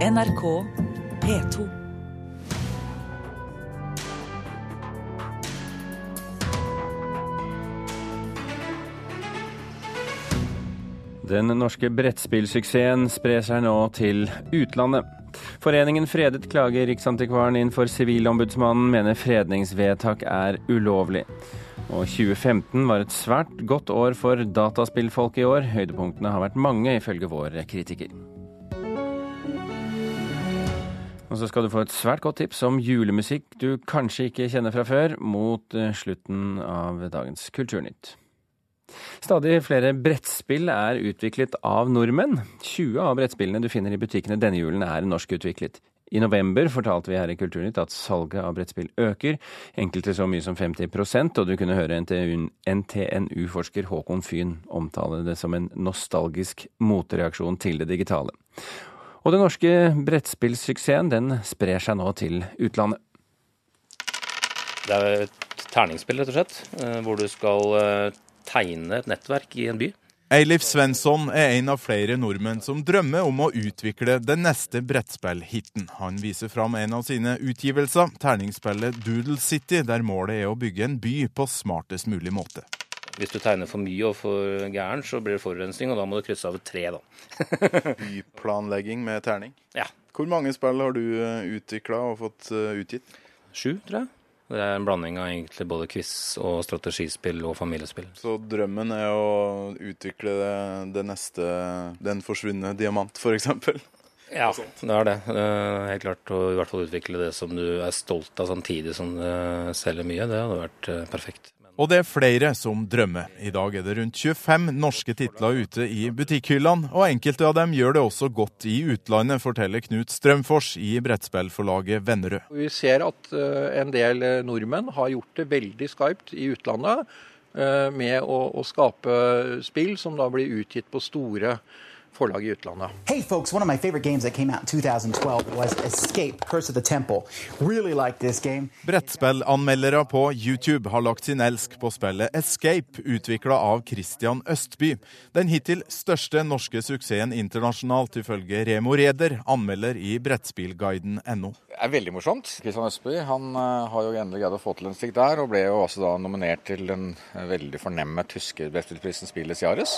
NRK P2. Den norske brettspillsuksessen sprer seg nå til utlandet. Foreningen Fredet klager Riksantikvaren inn for Sivilombudsmannen, mener fredningsvedtak er ulovlig. Og 2015 var et svært godt år for dataspillfolk i år. Høydepunktene har vært mange, ifølge vår kritiker. Og så skal du få et svært godt tips om julemusikk du kanskje ikke kjenner fra før, mot eh, slutten av dagens Kulturnytt. Stadig flere brettspill er utviklet av nordmenn. 20 av brettspillene du finner i butikkene denne julen er norskutviklet. I november fortalte vi her i Kulturnytt at salget av brettspill øker, enkelte så mye som 50% og du kunne høre NTNU-forsker Håkon Fyn omtale det som en nostalgisk motreaksjon til det digitale. Og den norske brettspillsuksessen den sprer seg nå til utlandet. Det er et terningsspill, rett og slett, eh, hvor du skal eh, tegne et nettverk i en by. Eilif Svensson er en av flere nordmenn som drømmer om å utvikle den neste brettspillhiten. Han viser fram en av sine utgivelser, terningsspillet Doodle City, der målet er å bygge en by på smartest mulig måte. Hvis du tegner for mye og for gæren, så blir det forurensning, og da må du krysse av et tre, da. Byplanlegging med terning. Ja. Hvor mange spill har du utvikla og fått eh, utgitt? Sju, tror jeg. Det er en blanding av egentlig både quiz og strategispill og familiespill. Så drømmen er å utvikle det, det neste Den forsvunne diamant, f.eks.? Ja, det er det. Helt klart å i hvert fall utvikle det som du er stolt av samtidig som det selger mye. Det hadde vært eh, perfekt. Og det er flere som drømmer. I dag er det rundt 25 norske titler ute i butikkhyllene, og enkelte av dem gjør det også godt i utlandet, forteller Knut Strømfors i brettspillforlaget Vennerød. Vi ser at eh, en del eh, nordmenn har gjort det veldig skarpt i utlandet eh, med å, å skape spill som da blir utgitt på store forlag i utlandet. Hey folks, one of my favorite games that came out in 2012 was Escape, Curse of the Temple. Really like this game. Brettspillanmeldere på YouTube har lagt sin elsk på spillet Escape, utvikla av Christian Østby. Den hittil største norske suksessen internasjonalt, ifølge Remo Reder, anmelder i brettspillguiden.no. Er veldig morsomt. Christian Østby han uh, har jo endelig greid å få til en stikk der, og ble jo også da nominert til den veldig fornemme tyske brettspillprisen Spilles Jares.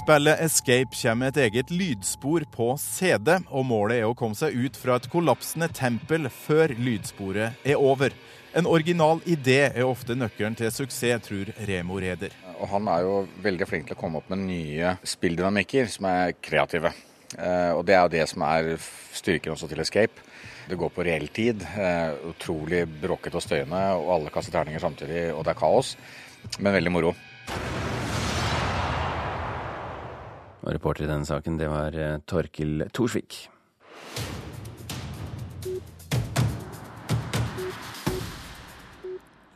Spillet Escape kommer med et eget lydspor på CD, og målet er å komme seg ut fra et kollapsende tempel før lydsporet er over. En original idé er ofte nøkkelen til suksess, tror Remo Reder. Og han er jo veldig flink til å komme opp med nye spilldynamikker som er kreative. Eh, og det er jo det som er styrken også til Escape. Det går på reell tid. Eh, utrolig bråkete og støyende, og alle kaster terninger samtidig, og det er kaos. Men veldig moro. Og reporter i denne saken, det var eh, Torkil Thorsvik.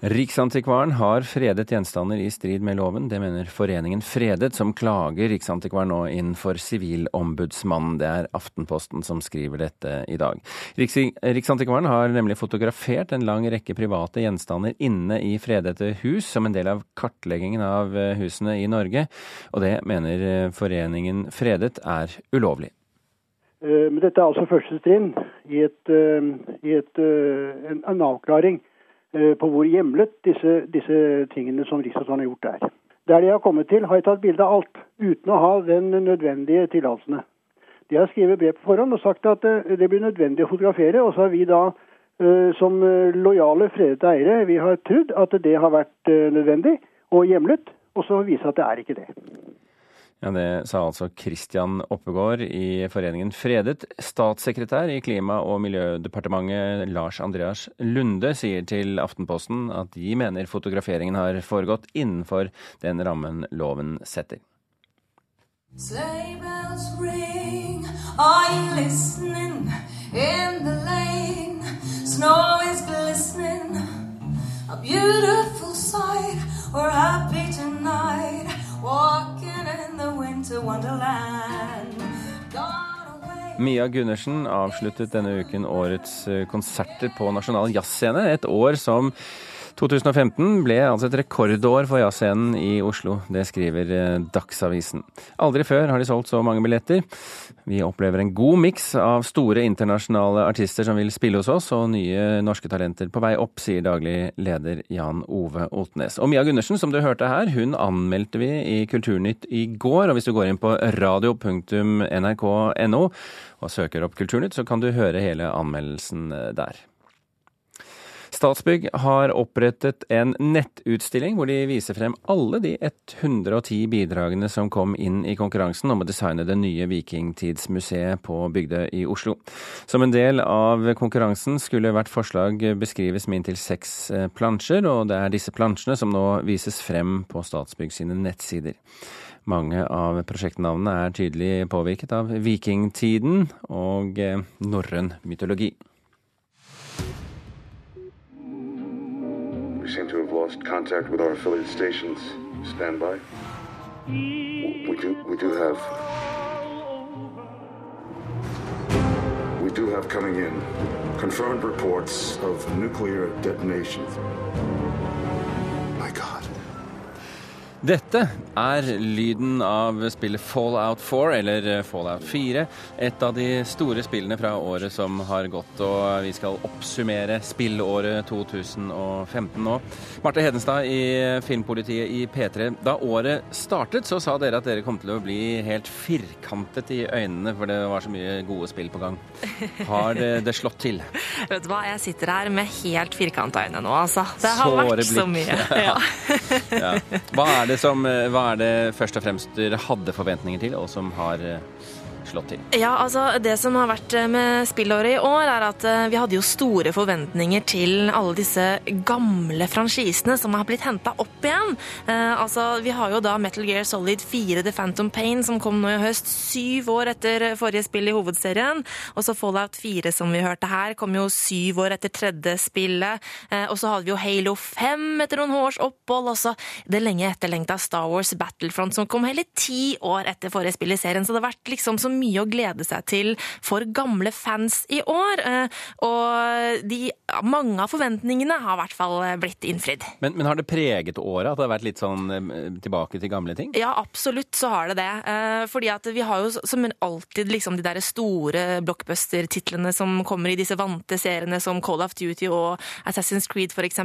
Riksantikvaren har fredet gjenstander i strid med loven. Det mener Foreningen Fredet, som klager Riksantikvaren nå inn for Sivilombudsmannen. Det er Aftenposten som skriver dette i dag. Riksantikvaren har nemlig fotografert en lang rekke private gjenstander inne i fredete hus som en del av kartleggingen av eh, husene i Norge, og det mener eh, Foreningen Fredet er ulovlig. Eh, men dette er altså første trinn i, et, i et, en, en avklaring på hvor hjemlet disse, disse tingene som Riksadvokaten har gjort er. Der de har kommet til, har jeg tatt bilde av alt, uten å ha den nødvendige tillatelsene. De har skrevet brev på forhånd og sagt at eh, det blir nødvendig å fotografere, og så har vi da eh, som lojale, fredete eiere vi har trodd at det har vært nødvendig og hjemlet, og så viser at det er ikke det. Ja, Det sa altså Christian Oppegård i Foreningen Fredet. Statssekretær i Klima- og miljødepartementet Lars Andreas Lunde sier til Aftenposten at de mener fotograferingen har foregått innenfor den rammen loven setter. Ring, are listening? In the lane, snow is glistening. A beautiful sight, we're happy tonight. Mia Gundersen avsluttet denne uken årets eh, konserter på Nasjonal Jazzscene. Et år som 2015 ble altså et rekordår for jazzscenen i Oslo. Det skriver eh, Dagsavisen. Aldri før har de solgt så mange billetter. Vi opplever en god miks av store internasjonale artister som vil spille hos oss, og nye norske talenter på vei opp, sier daglig leder Jan Ove Otnes. Og Mia Gundersen, som du hørte her, hun anmeldte vi i Kulturnytt i går. Og hvis du går inn på radio.nrk.no og søker opp Kulturnytt, så kan du høre hele anmeldelsen eh, der. Statsbygg har opprettet en nettutstilling hvor de viser frem alle de 110 bidragene som kom inn i konkurransen om å designe det nye vikingtidsmuseet på Bygdøy i Oslo. Som en del av konkurransen skulle hvert forslag beskrives med inntil seks eh, plansjer, og det er disse plansjene som nå vises frem på Statsbygg sine nettsider. Mange av prosjektnavnene er tydelig påvirket av vikingtiden og eh, norrøn mytologi. We seem to have lost contact with our affiliate stations. Stand by. We do, we do have. We do have coming in confirmed reports of nuclear detonations. Dette er lyden av spillet Fallout 4, eller Fallout 4. Et av de store spillene fra året som har gått, og vi skal oppsummere spillåret 2015 nå. Marte Hedenstad i Filmpolitiet i P3. Da året startet, så sa dere at dere kom til å bli helt firkantet i øynene, for det var så mye gode spill på gang. Har det slått til? Vet du hva, jeg sitter her med helt firkanta øyne nå, altså. Det har Såre vært blikk. så mye. Ja. ja. Hva er det som, eh, hva er det først og fremst dere hadde forventninger til, og som har eh, slått til? Ja, altså Det som har vært eh, med spillåret i år, er at eh, vi hadde jo store forventninger til alle disse gamle franchisene som har blitt henta opp igjen. Eh, altså, Vi har jo da Metal Gear Solid 4 The Phantom Pain, som kom nå i høst, syv år etter forrige spill i hovedserien. Og så Fallout 4, som vi hørte her, kom jo syv år etter tredje spillet. Eh, og så hadde vi jo Halo 5 etter noen års opphold, og så det lenge etterlengta Star Wars Battlefront, som kom hele ti år etter forrige spill i serien. Så det har vært liksom så mye å glede seg til for gamle fans i år. Eh, og de, mange av forventningene har i hvert fall blitt innfridd. Men, men, har det preget året at det har vært litt sånn eh, tilbake til gamle ting? Ja, absolutt så har det det. Eh, fordi at vi har jo som alltid liksom de der store blockbuster-titlene som kommer i disse vante seriene som Call of Duty og Assassin's Creed f.eks.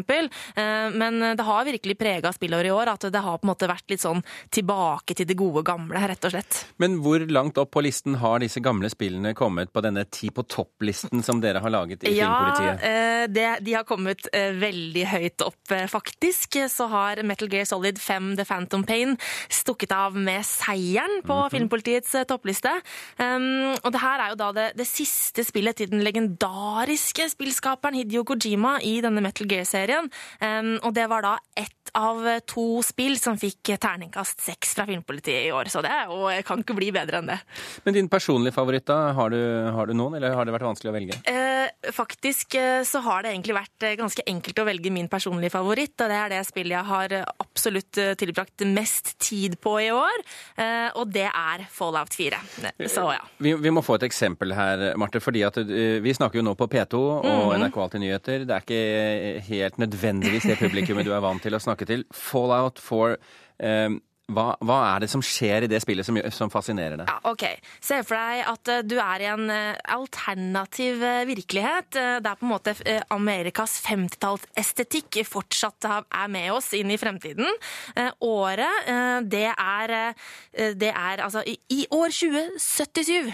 Men det har virkelig prega spillåret i år at det har på en måte vært litt sånn tilbake til det gode gamle, rett og slett. Men hvor langt opp på listen listen har disse gamle spillene kommet på denne Ti på topp-listen som dere har laget i ja, Filmpolitiet? Ja, eh, de har kommet eh, veldig høyt opp, eh, faktisk. Så har Metal Gear Solid 5 The Phantom Pain stukket av med seieren på mm -hmm. Filmpolitiets toppliste. Um, og det her er jo da det, det siste spillet til den legendariske spillskaperen Hidio Kojima i denne Metal Gear-serien. Um, og det var da ett av to spill som fikk terningkast seks fra Filmpolitiet i år, så det jo, kan ikke bli bedre enn det. Men din personlige favoritt, da? Har du, har du, noen, eller har det vært vanskelig å velge? Eh, faktisk eh, så har det egentlig vært eh, ganske enkelt å velge min personlige favoritt, og det er det spillet jeg har eh, absolutt tilbrakt mest tid på i år, eh, og det er Fallout 4. Så ja. Vi, vi, må få et eksempel her, Marte, fordi at vi snakker jo nå på P2 og mm. NRK Alltid nyheter. Det er ikke helt nødvendigvis det publikummet du er vant til å snakke til. Fallout 4 eh, hva, hva, er det som skjer i det spillet som, som fascinerer deg? Ja, ok. Se for deg at uh, du er i en uh, alternativ uh, virkelighet. er på en måte Amerikas 50-tallsestetikk fortsatt er med oss inn i fremtiden. året, det er, det er altså i år 2077.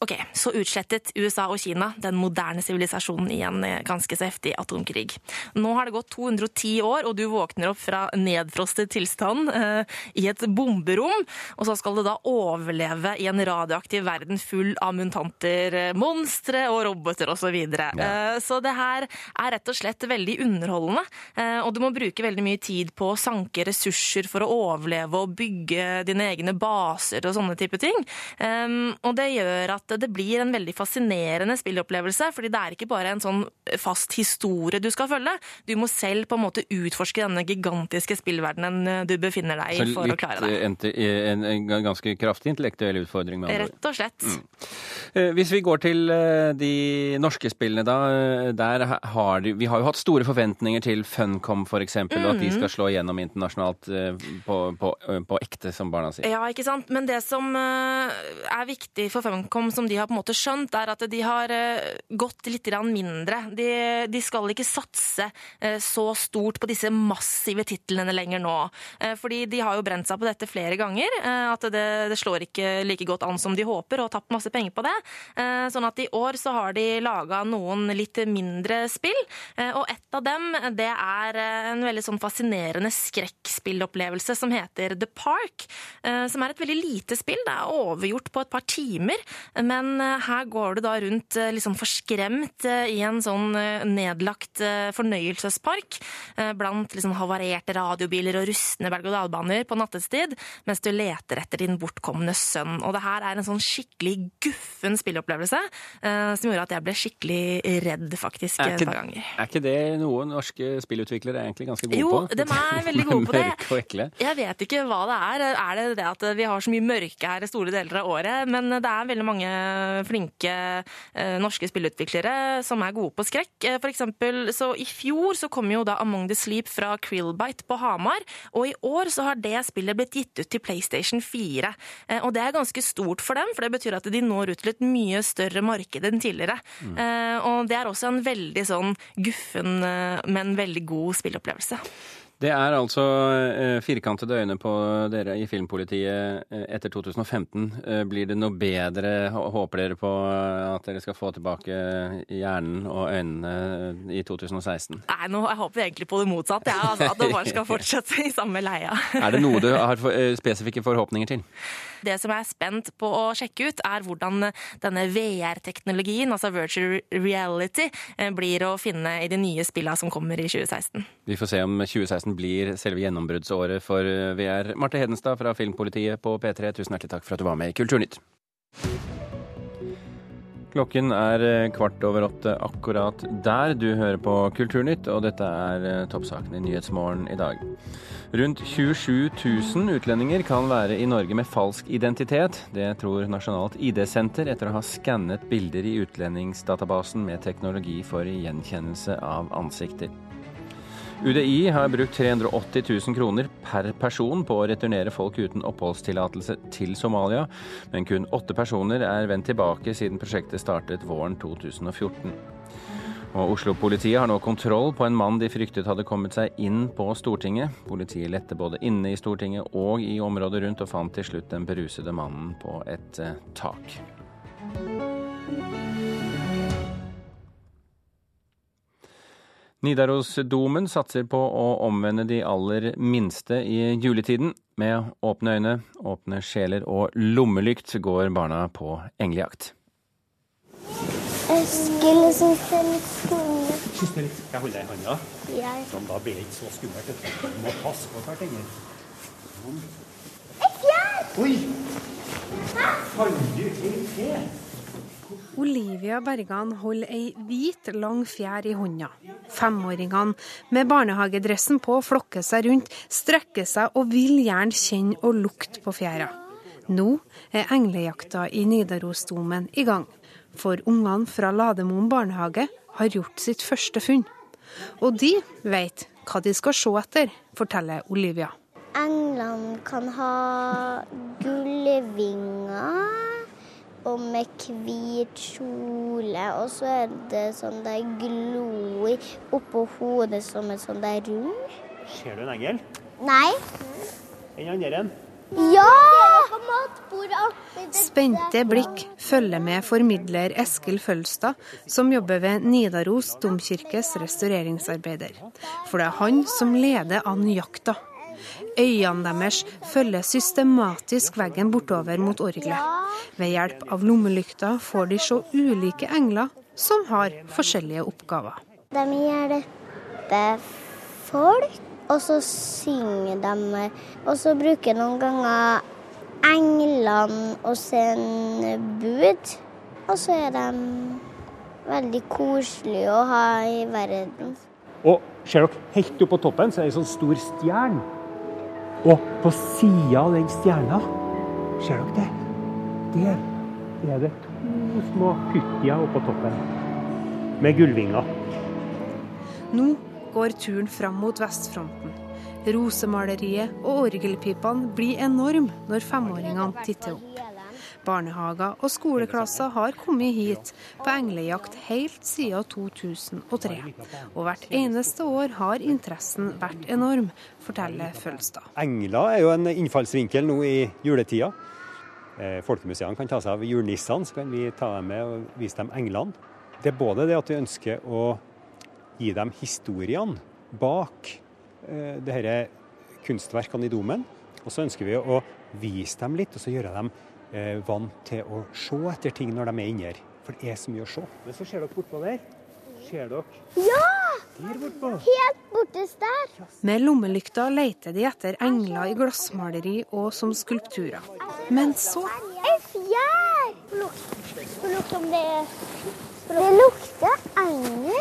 Ok, Så utslettet USA og Kina den moderne sivilisasjonen i en eh, ganske så heftig atomkrig. Nå har det gått 210 år, og du våkner opp fra nedfrostet tilstand eh, i et bomberom. Og så skal du da overleve i en radioaktiv verden full av mutanter, eh, monstre og roboter osv. Så, videre. ja. eh, så det her er rett og slett veldig underholdende. Eh, og du må bruke veldig mye tid på å sanke ressurser for å overleve og bygge dine egne baser og sånne type ting. Eh, og det gjør at det blir en veldig fascinerende spillopplevelse. fordi det er ikke bare en sånn fast historie du skal følge. Du må selv på en måte utforske denne gigantiske spillverdenen eh, du befinner deg i for å klare det. En, en, en, ganske kraftig intellektuell utfordring? Rett og slett. Mm. Eh, Hvis vi går til eh, de norske spillene, da. eh, Der har de, vi har jo hatt store forventninger til Funcom f.eks., og at de Mhm. skal slå igjennom internasjonalt eh, på, på, eh, på ekte, som barna sier. Ja, ikke sant? Men det som eh, er viktig for Funcom, som de har på en måte skjønt, er at de har eh, gått litt mindre. De, de skal ikke satse eh, så stort på disse massive titlene lenger nå. Eh, Fordi de har jo brent seg på dette flere ganger. At det, det slår ikke like godt an som de håper, og tapt masse penger på det. Sånn at i år så har de laga noen litt mindre spill. Og ett av dem, det er en veldig sånn fascinerende skrekkspillopplevelse som heter The Park. Som er et veldig lite spill. Det er overgjort på et par timer. Men eh, her går du da rundt eh, liksom forskremt eh, i en sånn nedlagt fornøyelsespark blant liksom havarerte radiobiler og rustne berg-og-dal-baner på nattestid, mens du leter etter din bortkomne sønn. Og det her er en sånn skikkelig guffen spillopplevelse eh, som gjorde at jeg ble skikkelig redd, faktisk, et par ganger. er ikke det noe norske spillutviklere er egentlig ganske gode Jo, på? de er veldig gode på det. Mørke og ekle. Jeg vet ikke hva det er. Er det det at vi har så mye mørke her i store deler av året? Men det er veldig mange flinke eh, norske spillutviklere som er gode på skrekk. Eh, For eksempel, så I fjor så kom jo da Among the Sleep fra Krillbite på Hamar. Og i år så har det spillet blitt gitt ut til PlayStation 4. Eh, Og det er ganske stort for dem, for det betyr at de når ut til et mye større marked enn tidligere. Mm. Eh, Og det er også en veldig sånn guffen, eh, men veldig god spillopplevelse. Det er altså eh, firkantede øyne på dere i Filmpolitiet eh, etter 2015. Eh, blir det noe bedre? Håper dere på at dere skal få tilbake hjernen og øynene i 2016? Nei, nå, jeg håper egentlig på det motsatte. Ja, altså, at det bare skal fortsette i samme leia. Er det noe du har for, spesifikke forhåpninger til? Det som jeg er spent på å sjekke ut, er hvordan denne VR-teknologien, altså virtual reality, eh, blir å finne i de nye spillene som kommer i 2016. Vi får se om 2016 blir selve gjennombruddsåret for eh, VR. Marte Hedenstad fra Filmpolitiet på P3, tusen hjertelig takk for at du var med i Kulturnytt. Klokken er eh, kvart over åtte akkurat der. Du hører på Kulturnytt, og dette er eh, toppsakene i Nyhetsmorgen i dag. Rundt 27 000 utlendinger kan være i Norge med falsk identitet. Det tror Nasjonalt ID-senter etter å ha skannet bilder i utlendingsdatabasen med teknologi for gjenkjennelse av ansikter. UDI har brukt 380 000 kroner per person på å returnere folk uten oppholdstillatelse til Somalia, men kun åtte personer er vendt tilbake siden prosjektet startet våren 2014. Og Oslo-politiet har nå kontroll på en mann de fryktet hadde kommet seg inn på Stortinget. Politiet lette både inne i Stortinget og i området rundt, og fant til slutt den berusede mannen på et eh, tak. Nidarosdomen satser på å omvende de aller minste i juletiden. Med åpne øyne, åpne sjeler og lommelykt går barna på englejakt. Eskil syns det er litt skummelt. Litt Jeg holder deg i hånda. Ja. Sånn, da blir det ikke så skummelt. Du må passe på hvert engel. Sånn. Oi! Fant du en til? Olivia Bergan holder ei hvit, lang fjær i hånda. Femåringene med barnehagedressen på flokker seg rundt, strekker seg og vil gjerne kjenne og lukte på fjæra. Nå er englejakta i Nidarosdomen i gang, for ungene fra Lademoen barnehage har gjort sitt første funn. Og de vet hva de skal se etter, forteller Olivia. Englene kan ha gullvinger og med hvit kjole. Og så er det sånn der glor oppå hodet som en sånn der rund. Ser du en engel? Nei. En andre en? Ja! Spente blikk følger med formidler Eskil Følstad, som jobber ved Nidaros domkirkes restaureringsarbeider. For det er han som leder an jakta. Øynene deres følger systematisk veggen bortover mot orgelet. Ved hjelp av lommelykter får de se ulike engler som har forskjellige oppgaver. De hjelper folk, og så synger de. Og så bruker noen ganger englene å sende bud. Og så er de veldig koselige å ha i verden. Og ser dere, helt oppe på toppen så er det en sånn stor stjerne. Og på sida av den stjerna, ser dere det? Der er det to små pyttier oppå toppen med gullvinger. Nå går turen fram mot vestfronten. Rosemaleriet og orgelpipene blir enorme når femåringene titter opp. Barnehager og skoleklasser har kommet hit på englejakt helt siden 2003. Og hvert eneste år har interessen vært enorm, forteller Følstad. Engler er jo en innfallsvinkel nå i juletida. Eh, folkemuseene kan ta seg av julenissene, så kan vi ta dem med og vise dem englene. Det er både det at vi ønsker å gi dem historiene bak eh, disse kunstverkene i domen. Og så ønsker vi å vise dem litt, og så gjøre dem vant til å se etter ting når de er inni her. For det er så mye å se. Men så ser dere bortpå der. Ser dere? Ja! Der bortpå. Helt bortest der. Med lommelykta leter de etter engler i glassmaleri og som skulpturer. Men så En fjær! Det lukter engel.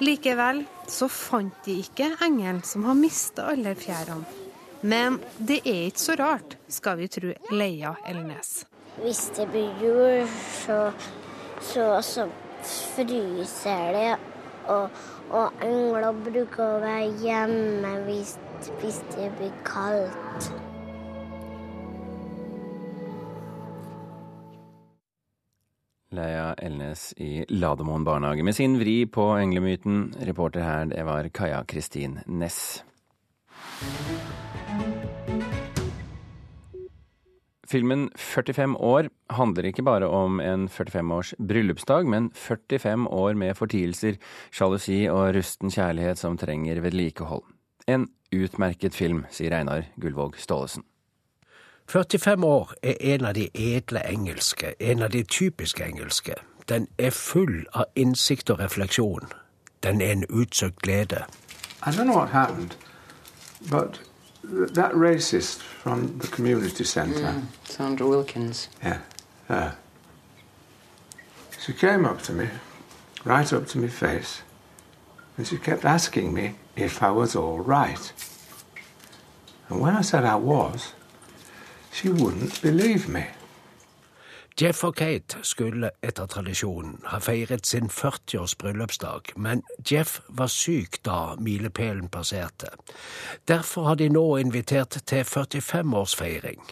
Likevel så fant de ikke engelen som har mista alle fjærene. Men det er ikke så rart, skal vi tro Leia Elnes. Hvis det blir jul, så, så, så fryser det. Og, og engler bruker å være hjemme hvis, hvis det blir kaldt. Leia Elnes i Lademoen barnehage med sin vri på englemyten. Reporter her, det var Kaja Kristin Næss. Filmen 45 år handler ikke bare om en 45 års bryllupsdag, men 45 år med fortielser, sjalusi og rusten kjærlighet som trenger vedlikehold. En utmerket film, sier Einar Gullvåg Staalesen. 45 år er en av de edle engelske, en av de typiske engelske. Den er full av innsikt og refleksjon. Den er en utsøkt glede. I don't know what happened, but that racist from the community centre. Mm, Sandra Wilkins. Yeah, her. She came up to me, right up to my face, and she kept asking me if I was all right. And when I said I was, she wouldn't believe me. Jeff og Kate skulle etter tradisjonen ha feiret sin 40-års bryllupsdag, men Jeff var syk da milepælen passerte. Derfor har de nå invitert til 45-årsfeiring.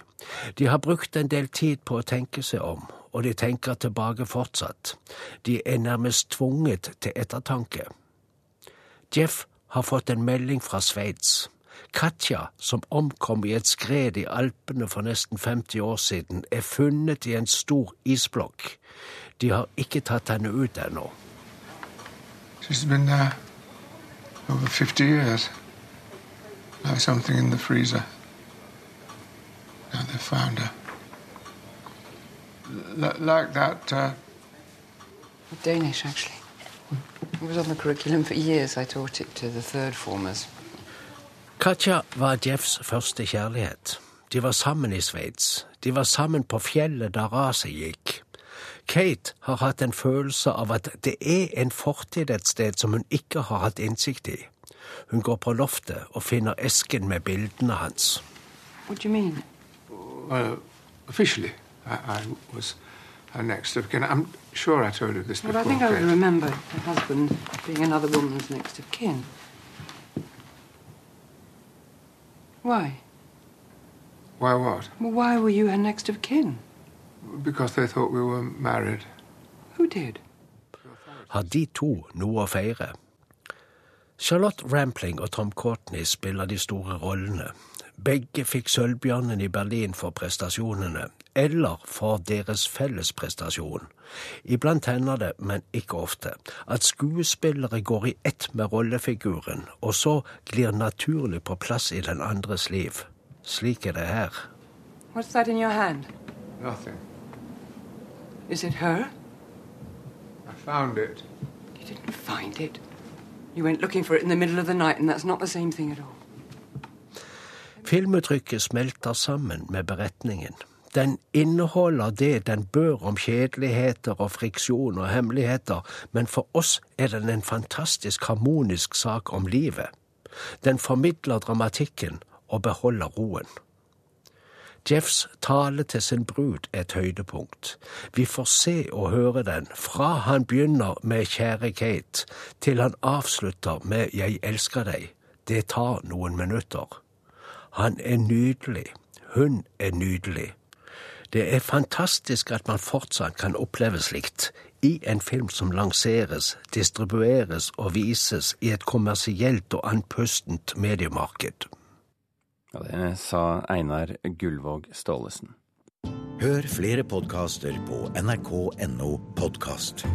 De har brukt en del tid på å tenke seg om, og de tenker tilbake fortsatt. De er nærmest tvunget til ettertanke. Jeff har fått en melding fra Sveits. Katja, som omkom i et skred i Alpene for nesten 50 år siden, er funnet i en stor isblokk. De har ikke tatt henne ut ennå. She's been there over 50 years. Like something in the freezer. Now they found her. L- like that. Uh, Danish, actually. It was on the curriculum for years. I taught it to the third formers. Katja var Jeffs første kjærlighet. De var sammen i Sveits. De var sammen på fjellet da raset gikk. Kate har hatt en følelse av at det er en fortid et sted som hun ikke har hatt innsikt i. Hun går på loftet og finner esken med bildene hans. What do you mean? well, officially, I, I was her next of kin. I'm sure I told you this But before. I think I remember her husband being another woman's next of kin. Why? Why what? Well, why were you her next of kin? Because they thought we were married. Who did? Har de to noe å feire? Charlotte Rampling og Tom Courtney spiller de store rollene. Begge fikk Sølvbjørnen i Berlin for prestasjonene, eller for deres felles prestasjon. Iblant hender det, men ikke ofte, at skuespillere går i ett med rollefiguren, og så glir naturlig på plass i den andres liv. Slik er det her. What's that in your hand? Nothing. Is it her? I found it. You didn't find it. You went looking for it in the middle of the night, and that's not the same thing at all. Filmuttrykket smelter sammen med beretningen. Den inneholder det den bør om kjedeligheter og friksjon og hemmeligheter, men for oss er den en fantastisk harmonisk sak om livet. Den formidler dramatikken og beholder roen. Jeffs tale til sin brud er et høydepunkt. Vi får se og høre den fra han begynner med Kjære Kate, til han avslutter med Jeg elsker deg. Det tar noen minutter. Han er nydelig. Hun er nydelig. Det er fantastisk at man fortsatt kan oppleve slikt i en film som lanseres, distribueres og vises i et kommersielt og andpustent mediemarked. Ja, det sa Einar Gullvåg Staalesen. Hør flere podkaster på nrk.no podkast.